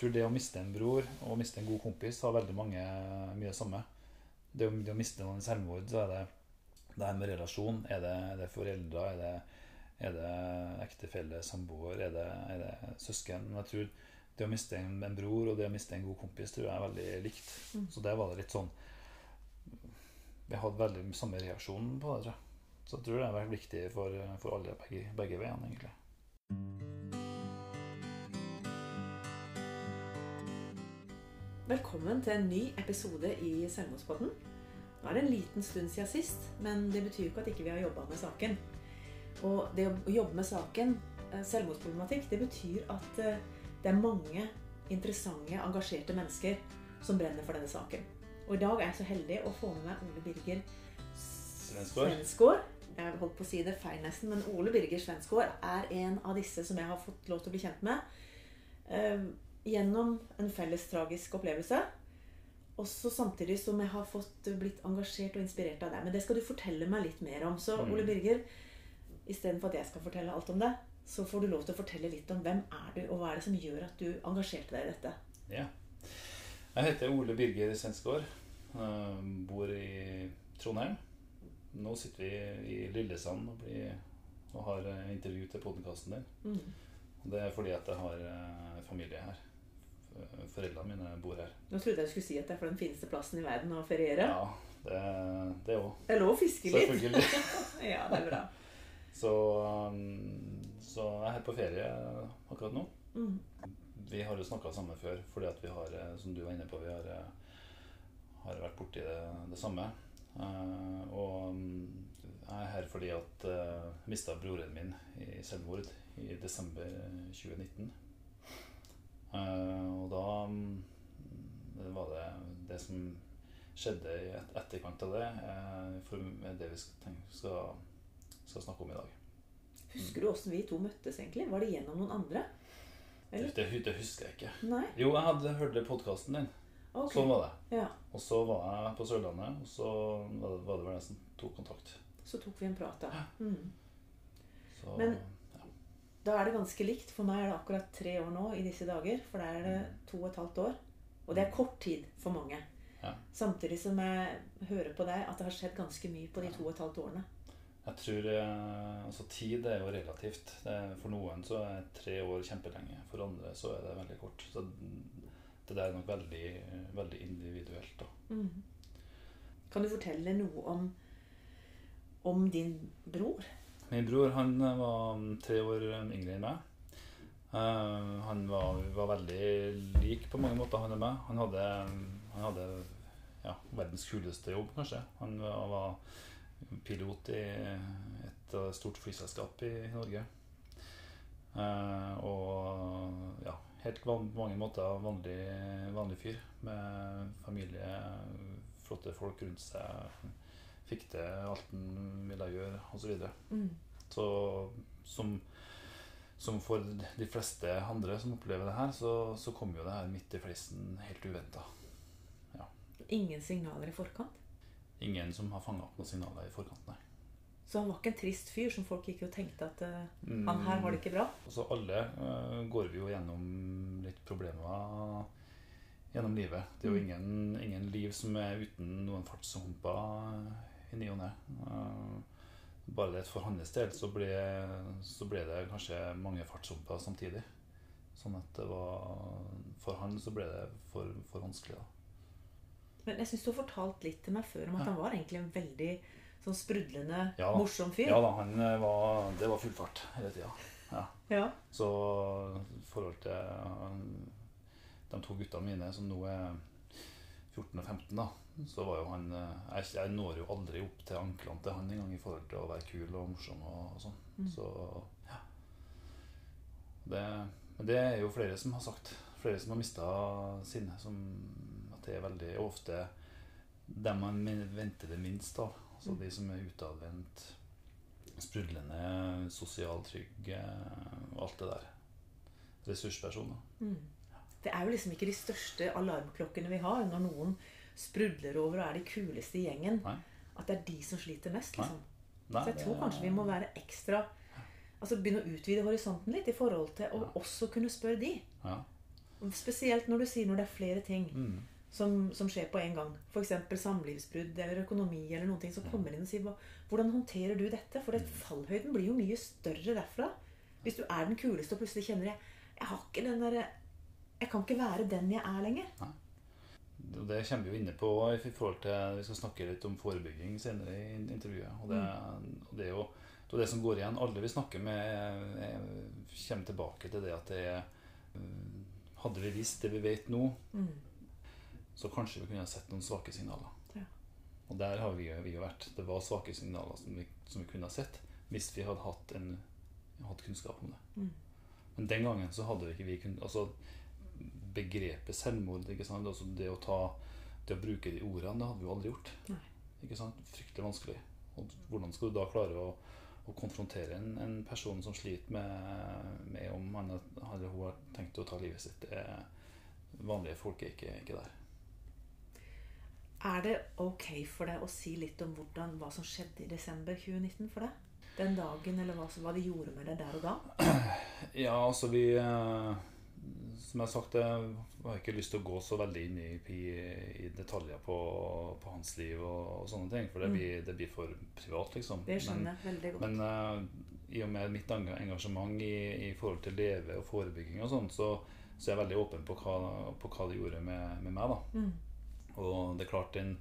tror det å miste en bror og miste en god kompis har veldig mange mye det samme. Det å, det å miste noen i selvmord, så er det det her med relasjon. Er det, er det foreldre? Er det, er det ektefelle, samboer? Er det, er det søsken? Men jeg tror det å miste en, en bror og det å miste en god kompis tror jeg er veldig likt. Mm. Så det var det litt sånn Vi hadde veldig samme reaksjon på det, tror jeg. Så jeg tror det har vært viktig for, for alle begge, begge veiene, egentlig. Velkommen til en ny episode i Selvmordspodden. Nå er det en liten stund siden sist, men det betyr jo ikke at ikke vi har jobba med saken. Og det å jobbe med saken, eh, selvmordsproblematikk, det betyr at eh, det er mange interessante, engasjerte mennesker som brenner for denne saken. Og i dag er jeg så heldig å få med meg Ole Birger. Svensgaard. Jeg holdt på å si det feil nesten, men Ole Birger Svensgaard er en av disse som jeg har fått lov til å bli kjent med. Eh, gjennom en felles tragisk opplevelse. Også samtidig som jeg har fått blitt engasjert og inspirert av deg. Men det skal du fortelle meg litt mer om. Så Mm. Ole Birger, istedenfor at jeg skal fortelle alt om det, så får du lov til å fortelle litt om hvem er du, og hva er det som gjør at du engasjerte deg i dette. Ja. Jeg heter Ole Birger Svensgaard. eh, Bor i Trondheim. Nå sitter vi i Lillesand og, blir, og har eh, intervju til podkasten din. Mm. Det er fordi at jeg har eh, familie her. F- Foreldrene mine bor her. Nå trodde jeg du skulle si at det er for den fineste plassen i verden å feriere. Ja, det, òg. Det er lov å fiske litt. Selvfølgelig. ja, det er bra. Så, um, så jeg er her på ferie akkurat nå. Mm. Vi har jo snakka sammen før, fordi at vi har, eh, som du var inne på, vi har, eh, har vært borti det, det samme. Eh, og mm, jeg er her fordi at jeg uh, mista broren min i selvmord i desember 2019. Eh, og da mm, var det det som skjedde i et, etterkant av det, eh, for det vi skal, skal, skal snakke om i dag. Husker du åssen vi to møttes, egentlig? Var det gjennom noen andre? Det, det, det husker jeg ikke. Nei? Jo, jeg hadde hørt podkasten din. Okay. Sånn var det. Ja. Og så var jeg på Sørlandet, og så var det, var det vel jeg som tok kontakt. Så tok vi en prat, da. Mm. Så, Men- ja. Da er det ganske likt. For meg er det akkurat tre år nå i disse dager. For da er det to og et halvt år. Og det er kort tid for mange. Ja. Samtidig som jeg hører på deg at det har skjedd ganske mye på de to og et halvt årene. Jeg tror eh, altså Tid er jo relativt. For noen så er tre år kjempelenge. For andre så er det veldig kort. Så det der er nok veldig, veldig individuelt. da. Mm. Kan du fortelle noe om, om din bror? Min bror han var tre år yngre enn meg. Eh, han var, var veldig lik på mange måter, han og meg. Han hadde, han hadde ja, verdens kuleste jobb, kanskje. Han var, var pilot i et eh, stort flyselskap i Norge. Uh, og ja, helt van, på mange måter vanlig, vanlig fyr. Med familie, flotte folk rundt seg. Fikk til alt han ville gjøre, osv. Mm. Så som, som for de fleste andre som opplever det her, så, så kom jo det her midt i flisen helt uventa. Ingen signaler i forkant? Ingen som har fanga opp noen signaler i forkant, nei. Så han var ikke en trist fyr som folk gikk og tenkte at Mm. han her har det ikke bra? Altså alle uh, går vi jo gjennom litt problemer gjennom livet. Det er jo Mm. ingen, ingen liv som er uten noen fartshumper i ny og ne. Eh, bare litt for hans del så ble, så ble det kanskje mange fartshumper samtidig. Sånn at det var For han så ble det for, for vanskelig, da. Men jeg syns du har fortalt litt til meg før om at Ja. han var egentlig en veldig sånn sprudlende, Ja morsom fyr. Ja da, han eh, var Det var full fart hele tida. Ja. Ja. Så i forhold til eh, de to guttene mine, som nå er 14 og 15, da, så var jo han eh, Jeg, jeg når jo aldri opp til anklene til han engang i forhold til å være kul og morsom og, og sånn. Mm. Så ja. Det, men det er jo flere som har sagt. Flere som har mista sinne. Som at det er veldig ofte dem man venter det minst av. Altså Mm. de som er utadvendt, sprudlende, sosialt trygge og alt det der. Ressurspersoner. Mm. Det er jo liksom ikke de største alarmklokkene vi har når noen sprudler over og er de kuleste i gjengen. Nei. At det er de som sliter mest. Liksom. Nei, Så jeg tror kanskje vi må være ekstra Altså begynne å utvide horisonten litt i forhold til å også kunne spørre de. Ja. Spesielt når du sier når det er flere ting Mm. som, som skjer på en gang. F.eks. samlivsbrudd eller økonomi eller noen ting som Mm. kommer inn og sier hvordan håndterer du dette? For det, fallhøyden blir jo mye større derfra. Hvis du er den kuleste og plutselig kjenner jeg, jeg har ikke den derre Jeg kan ikke være den jeg er lenger. Nei. Det kommer vi jo inne på i forhold til Vi skal snakke litt om forebygging senere i intervjuet. Og det, og det er jo det, er det som går igjen. Alle vi snakker med, er- er- kommer tilbake til det at det er mm, Hadde vi visst det vi vet nå, Mm. så kanskje vi kunne ha sett noen svake signaler. Ja. Og der har vi, vi jo vært. Det var svake signaler som vi, som vi kunne ha sett hvis vi hadde hatt, en, hatt kunnskap om det. Mm. Men den gangen så hadde vi ikke vi kun, altså Begrepet selvmord, ikke sant? Altså det å ta det å bruke de ordene, det hadde vi jo aldri gjort. Nei. Ikke sant? Fryktelig vanskelig. Og hvordan skal du da klare å, å konfrontere en, en person som sliter med, med om han eller hun har tenkt å ta livet sitt? Det vanlige folk er ikke, ikke der. Er det ok for deg å si litt om hvordan, hva som skjedde i desember 2019 for deg? Den dagen, eller hva, hva de gjorde med deg der og da? Ja, altså vi eh, Som jeg har sagt, jeg har ikke lyst til å gå så veldig inn i, i, i detaljer på, på hans liv og, og sånne ting, for det Mm. blir, det blir for privat, liksom. Det skjønner jeg veldig godt. Men, eh, i og med mitt engasjement i, i forhold til leve og forebygging og sånn, så, så er jeg veldig åpen på hva, på hva det gjorde med, med meg, da. Mm. Og det er klart den,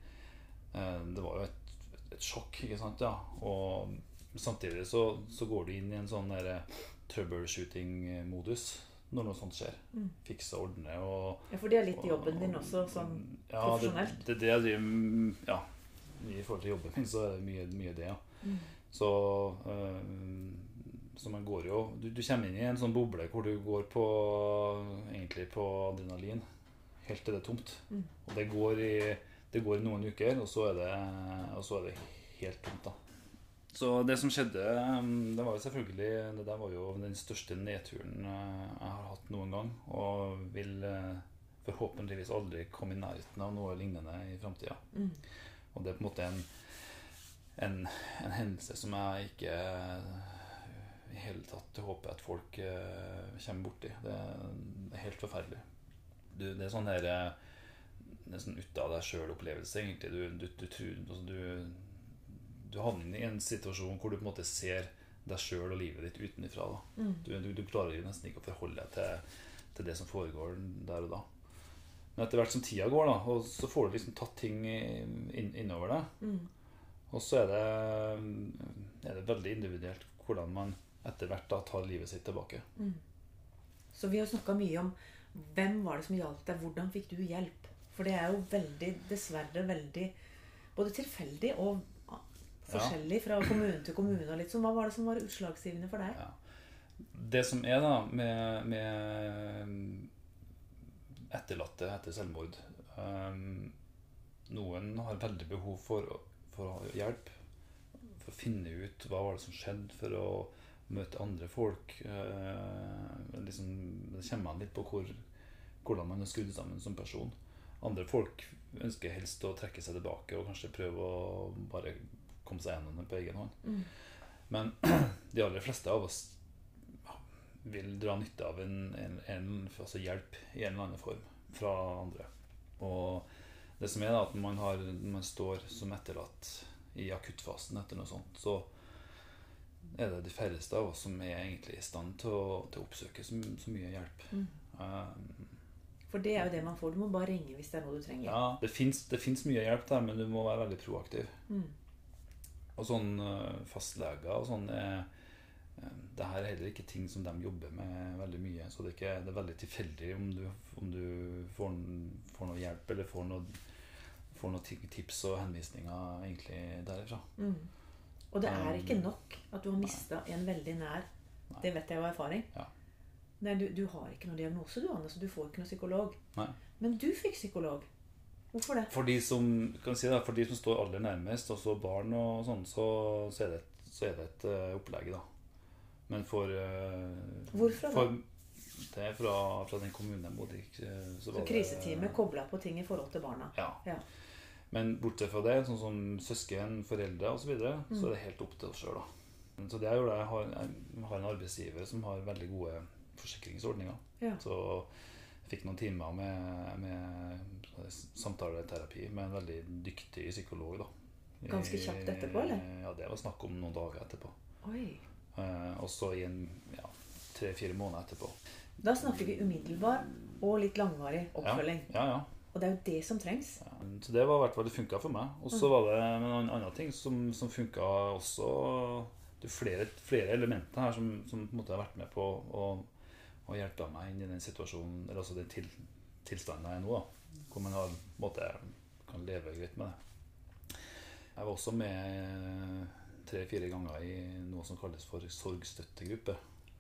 uh, Det var jo et, et sjokk, ikke sant? ja Og samtidig så, så går du inn i en sånn der troubleshooting-modus når noe sånt skjer. Mm. Fikse og ordne og Ja, for det er litt jobben din også, sånn ja, profesjonelt. Det, det, det med Ja, i forhold til jobben min, så er det mye, mye det, ja. Mm. Så øh, Så man går jo du, du kommer inn i en sånn boble hvor du går på egentlig på adrenalin helt til det er tomt. Mm. Og det går i det går i noen uker, og så er det, og så er det helt tomt. da. Så det som skjedde, um, det var jo selvfølgelig Det der var jo den største nedturen uh, jeg har hatt noen gang. Og vil uh, forhåpentligvis aldri komme i nærheten av noe lignende i framtida. Mm. Og det er på en måte en, en, en hendelse som jeg ikke uh, i hele tatt håper at folk kommer borti. Det, det er helt forferdelig. Du, det er sånn her nesten ut av deg sjøl-opplevelse, egentlig. Du, du, du, tror, altså, du, du havner i en situasjon hvor du på en måte ser deg sjøl og livet ditt utenfra. Mm. Du, du, du klarer jo nesten ikke å forholde deg til, til det som foregår der og da. Men etter hvert som tida går, da, og så får du liksom tatt ting inn, innover deg. Mm. Og så er det, er det veldig individuelt hvordan man etter hvert da tar livet sitt tilbake. Mm. Så vi har snakka mye om hvem var det som hjalp deg, hvordan fikk du hjelp? For det er jo veldig, dessverre veldig både tilfeldig og forskjellig fra kommune til kommune. og litt sånn. Hva var det som var utslagsgivende for deg? Ja. Det som er da med, med etterlatte etter selvmord um, Noen har veldig behov for, for hjelp. For å finne ut hva var det som skjedde, for å møte andre folk. Uh, liksom, det kommer an litt på hvor, hvordan man er skrudd sammen som person. Andre folk ønsker helst å trekke seg tilbake og kanskje prøve å bare komme seg gjennom det på egen hånd. Mm. Men de aller fleste av oss vil dra nytte av en, en, en altså hjelp i en eller annen form fra andre. Og det som er da, at man, har, man står som etterlatt i akuttfasen etter noe sånt, så er det de færreste av oss som er egentlig i stand til å, til å oppsøke så, så mye hjelp. Mm. Um, For det er jo det man får. Du må bare ringe hvis det er noe du trenger. ja, det fins mye hjelp der, men du må være veldig proaktiv. Mm. Og sånn eh, fastleger og sånn er eh, Det her er heller ikke ting som de jobber med veldig mye. Så det er, ikke, det er veldig tilfeldig om du, om du får, får noe hjelp eller får noe, får noe tips og henvisninger egentlig derifra. Mm. Og det er ikke Um, nok at du har mista en veldig nær. Nei. Det vet jeg av erfaring. Ja. Nei, du, du har ikke noen diagnose, du, Anne, så du får ikke noen psykolog. Nei. Men du fikk psykolog. Hvorfor det? For de som, kan si det, for de som står aller nærmest, også barn og sånn, så, så, er det et, så er det et uh, opplegg, da. Men for uh, Hvorfor da? for, Det er fra, fra den kommunen jeg bodde i. eh, Så, Så kriseteamet kobla på ting i forhold til barna. Ja. Ja. Men bortsett fra det, sånn som søsken, foreldre osv., så, videre, Mm. så er det helt opp til oss sjøl. Så det jeg gjør, det. jeg har, jeg har en arbeidsgiver som har veldig gode forsikringsordninger. Ja. Så fikk noen timer med, med samtaleterapi med en veldig dyktig psykolog. da. Ganske kjapt etterpå, eller? Ja, det var snakk om noen dager etterpå. Oi. Eh, og så i en ja, tre-fire måneder etterpå. Da snakker vi umiddelbar og litt langvarig oppfølging. Ja, ja. Og det er jo det som trengs. ja. Så det var i hvert fall det funka for meg. Og så Mm. var det en annen ting som, som funka også. Det er flere, flere elementer her som, som på en måte har vært med på å, å hjelpe meg inn i den situasjonen, eller altså den til, tilstanden jeg er nå. da, En måte, kan leve greit med det. Jeg var også med tre-fire ganger i noe som kalles for sorgstøttegruppe.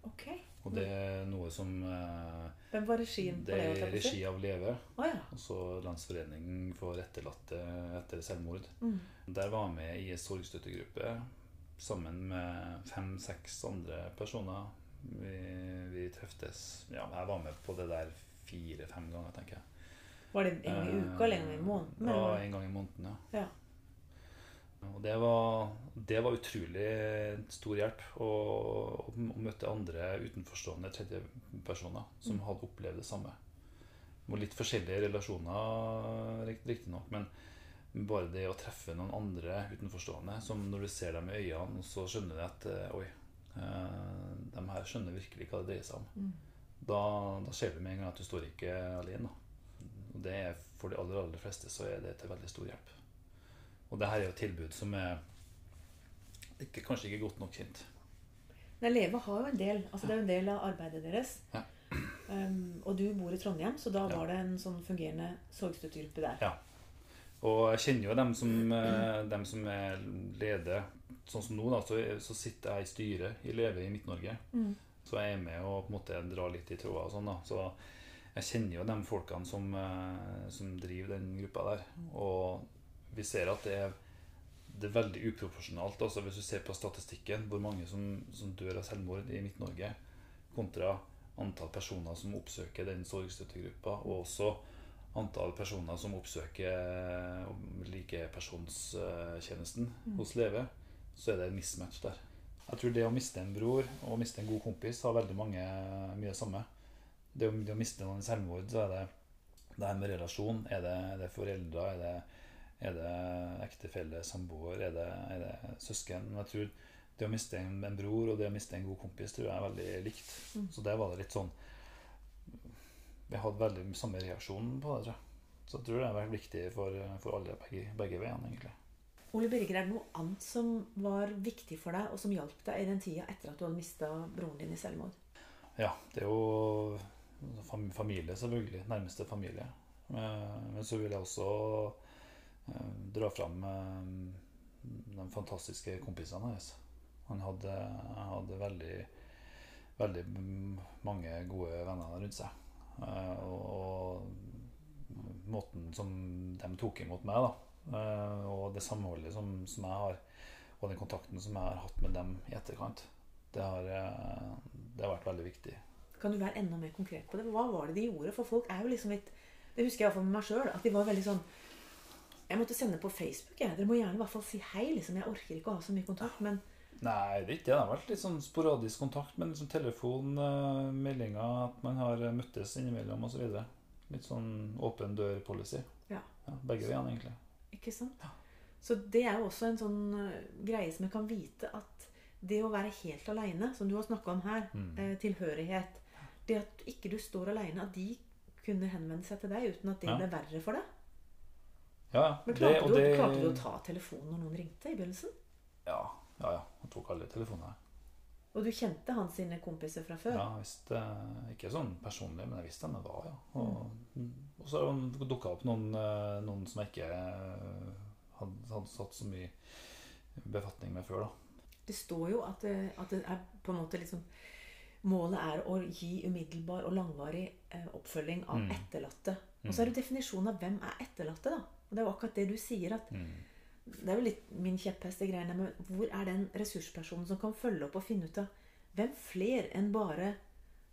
Okay. Og det er noe som eh, Hvem var regien på Det det? er regi av Leve. Oh, ja. Altså Landsforening for etterlatte etter selvmord. Mm. Der var jeg med i en sorgstøttegruppe sammen med fem-seks andre personer. Vi, vi treftes Ja, jeg var med på det der fire-fem ganger, tenker jeg. Var det en gang i uka eller en gang i måneden? Ja, eller en gang i måneden, ja. Ja. Og det var, det var utrolig stor hjelp å, å møte andre utenforstående tredjepersoner som Mm. hadde opplevd det samme. Var litt forskjellige relasjoner, rikt- riktignok, men bare det å treffe noen andre utenforstående, som når du ser dem i øynene, så skjønner du at eh, oi, eh, de her skjønner virkelig hva det dreier seg om. Mm. Da, da ser du med en gang at du står ikke alene. Da. Det er, for de aller, aller fleste så er det til veldig stor hjelp. Og det her er jo et tilbud som er ikke, kanskje ikke godt nok kjent. Nei, Leve har jo en del. altså Det er jo en del av arbeidet deres. Ja. Um, og du bor i Trondheim, så da Ja. var det en sånn fungerende sorgstøttegruppe der. Ja. Og jeg kjenner jo dem som, eh, dem som er leder. Sånn som nå, da, så, så sitter jeg i styret i Leve i Midt-Norge. Mm. Så jeg er med og på en måte drar litt i tråder og sånn. da. Så jeg kjenner jo de folkene som, eh, som driver den gruppa der. Og vi ser at det er, det er veldig uproporsjonalt. Altså hvis du ser på statistikken, hvor mange som, som dør av selvmord i Midt-Norge, kontra antall personer som oppsøker den sorgstøttegruppa, og også antall personer som oppsøker likepersonstjenesten Mm. hos Leve, så er det en mismatch der. Jeg tror det å miste en bror og miste en god kompis har veldig mange mye samme. Det å, det å miste noen i selvmord, så er det det her med relasjon. Er det, er det foreldre? Er det, er det ektefelle, samboer? Er det, er det søsken? Men jeg tror det å miste en, en bror og det å miste en god kompis tror jeg er veldig likt. Mm. Så der var det litt sånn Vi hadde veldig samme reaksjon på det, tror jeg. Så jeg tror det har vært viktig for, for alle begge, begge veiene, egentlig. Ole Birger, er det noe annet som var viktig for deg, og som hjalp deg i den tida etter at du hadde mista broren din i selvmord? Ja, det er jo familie, selvfølgelig. Nærmeste familie. Eh, Men så vil jeg også eh, dra fram eh, de fantastiske kompisene hans. Han hadde, hadde veldig, veldig mange gode venner rundt seg. Og måten som de tok imot meg, da. Og det samholdet som, som jeg har, og den kontakten som jeg har hatt med dem i etterkant, det har, det har vært veldig viktig. Kan du være enda mer konkret på det? Hva var det de gjorde? For folk er jo liksom litt Det husker jeg iallfall med meg sjøl. At de var veldig sånn Jeg måtte sende på Facebook. Jeg. Dere må gjerne i hvert fall si hei. liksom Jeg orker ikke å ha så mye kontakt. Men Nei, det er ikke det. Det har vært litt sånn sporadisk kontakt, men liksom telefon, eh, meldinger, at man har møttes innimellom osv. Litt sånn åpen dør-policy. Ja. begge veiene, egentlig. ikke sant? Så det er jo også en sånn eh, greie som jeg kan vite at det å være helt aleine, som du har snakka om her, Mm. eh, tilhørighet Det at ikke du står aleine, at de kunne henvende seg til deg uten at det Ja. ble verre for deg. Ja. Men Det- klarte, og du, det- klarte du å ta telefonen når noen ringte i begynnelsen? Ja, ja. ja. Han tok alle telefonene. Og du kjente hans sine kompiser fra før? Ja, jeg visste, ikke sånn personlig, men jeg visste hvem det var, ja. Og, Mm. og så dukka det opp noen, eh, noen som jeg ikke eh, hadde, hadde satt så mye befatning med før, da. Det står jo at det, at det er på en måte liksom Målet er å gi umiddelbar og langvarig eh, oppfølging av Mm. etterlatte. Og så er det definisjonen av hvem er etterlatte, da. Og det er jo akkurat det du sier, at Mm. det er jo litt min kjepphest greiene med hvor er den ressurspersonen som kan følge opp og finne ut av hvem fler enn bare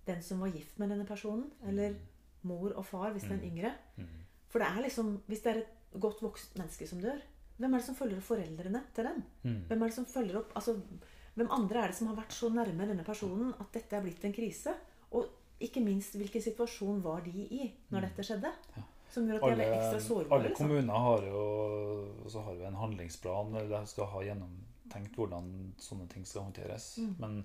den som var gift med denne personen, eller mor og far hvis det er en yngre. Mm. For det er liksom, hvis det er et godt voksent menneske som dør, hvem er det som følger opp foreldrene til den? Mm. Hvem er det som følger opp altså, Hvem andre er det som har vært så nærme denne personen at dette er blitt en krise? Og ikke minst hvilken situasjon var de i når Mm. dette skjedde. Som gjør at de Alle, er ekstra sårbare. alle liksom. kommuner har jo, så har en handlingsplan, der de skal ha gjennomtenkt hvordan sånne ting skal håndteres. Mm. Men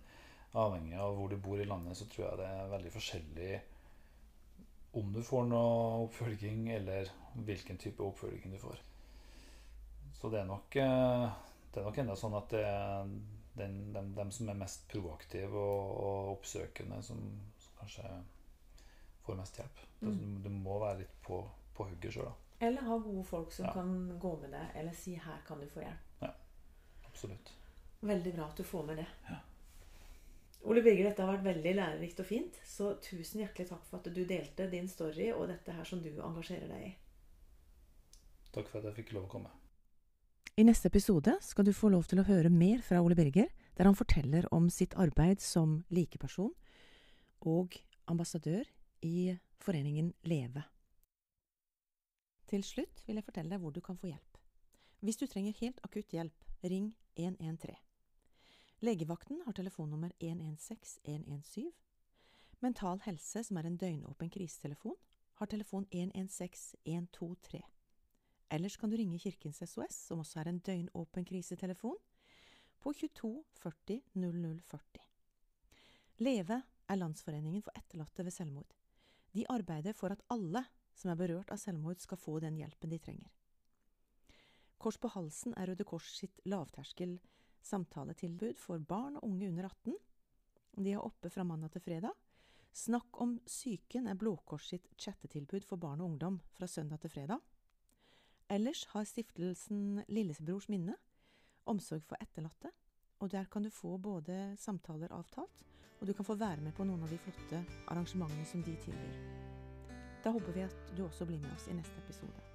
avhengig av hvor du bor i landet, så tror jeg det er veldig forskjellig om du får noe oppfølging, eller hvilken type oppfølging du får. Så det er nok, eh, det er nok enda sånn at det er den, dem, dem som er mest proaktive og, og oppsøkende, som, som kanskje får mest hjelp. Mm. Du, du må være litt på, på hugget sjøl, da. Eller ha gode folk som Ja. kan gå med deg, eller si 'her kan du få hjelp'. Ja, Absolutt. Veldig bra at du får med det. Ja. Ole Birger, dette har vært veldig lærerikt og fint. Så tusen hjertelig takk for at du delte din story og dette her som du engasjerer deg i. Takk for at jeg fikk lov å komme. I neste episode skal du få lov til å høre mer fra Ole Birger, der han forteller om sitt arbeid som likeperson og ambassadør i foreningen Leve. Til slutt vil jeg fortelle deg hvor du kan få hjelp. Hvis du trenger helt akutt hjelp, ring 113. Legevakten har telefonnummer 116 117. Mental Helse, som er en døgnåpen krisetelefon, har telefon 116 123. Ellers kan du ringe Kirkens SOS, som også er en døgnåpen krisetelefon, på 22 40 00 40. Leve er Landsforeningen for etterlatte ved selvmord. De arbeider for at alle som er berørt av selvmord, skal få den hjelpen de trenger. Kors på halsen er Røde Kors sitt lavterskel samtaletilbud for barn og unge under 18. De er oppe fra mandag til fredag. Snakk om psyken er Blå Kors sitt chattetilbud for barn og ungdom fra søndag til fredag. Ellers har stiftelsen Lillebrors minne omsorg for etterlatte, og der kan du få både samtaler avtalt, og du kan få være med på noen av de flotte arrangementene som de tilbyr. Da håper vi at du også blir med oss i neste episode.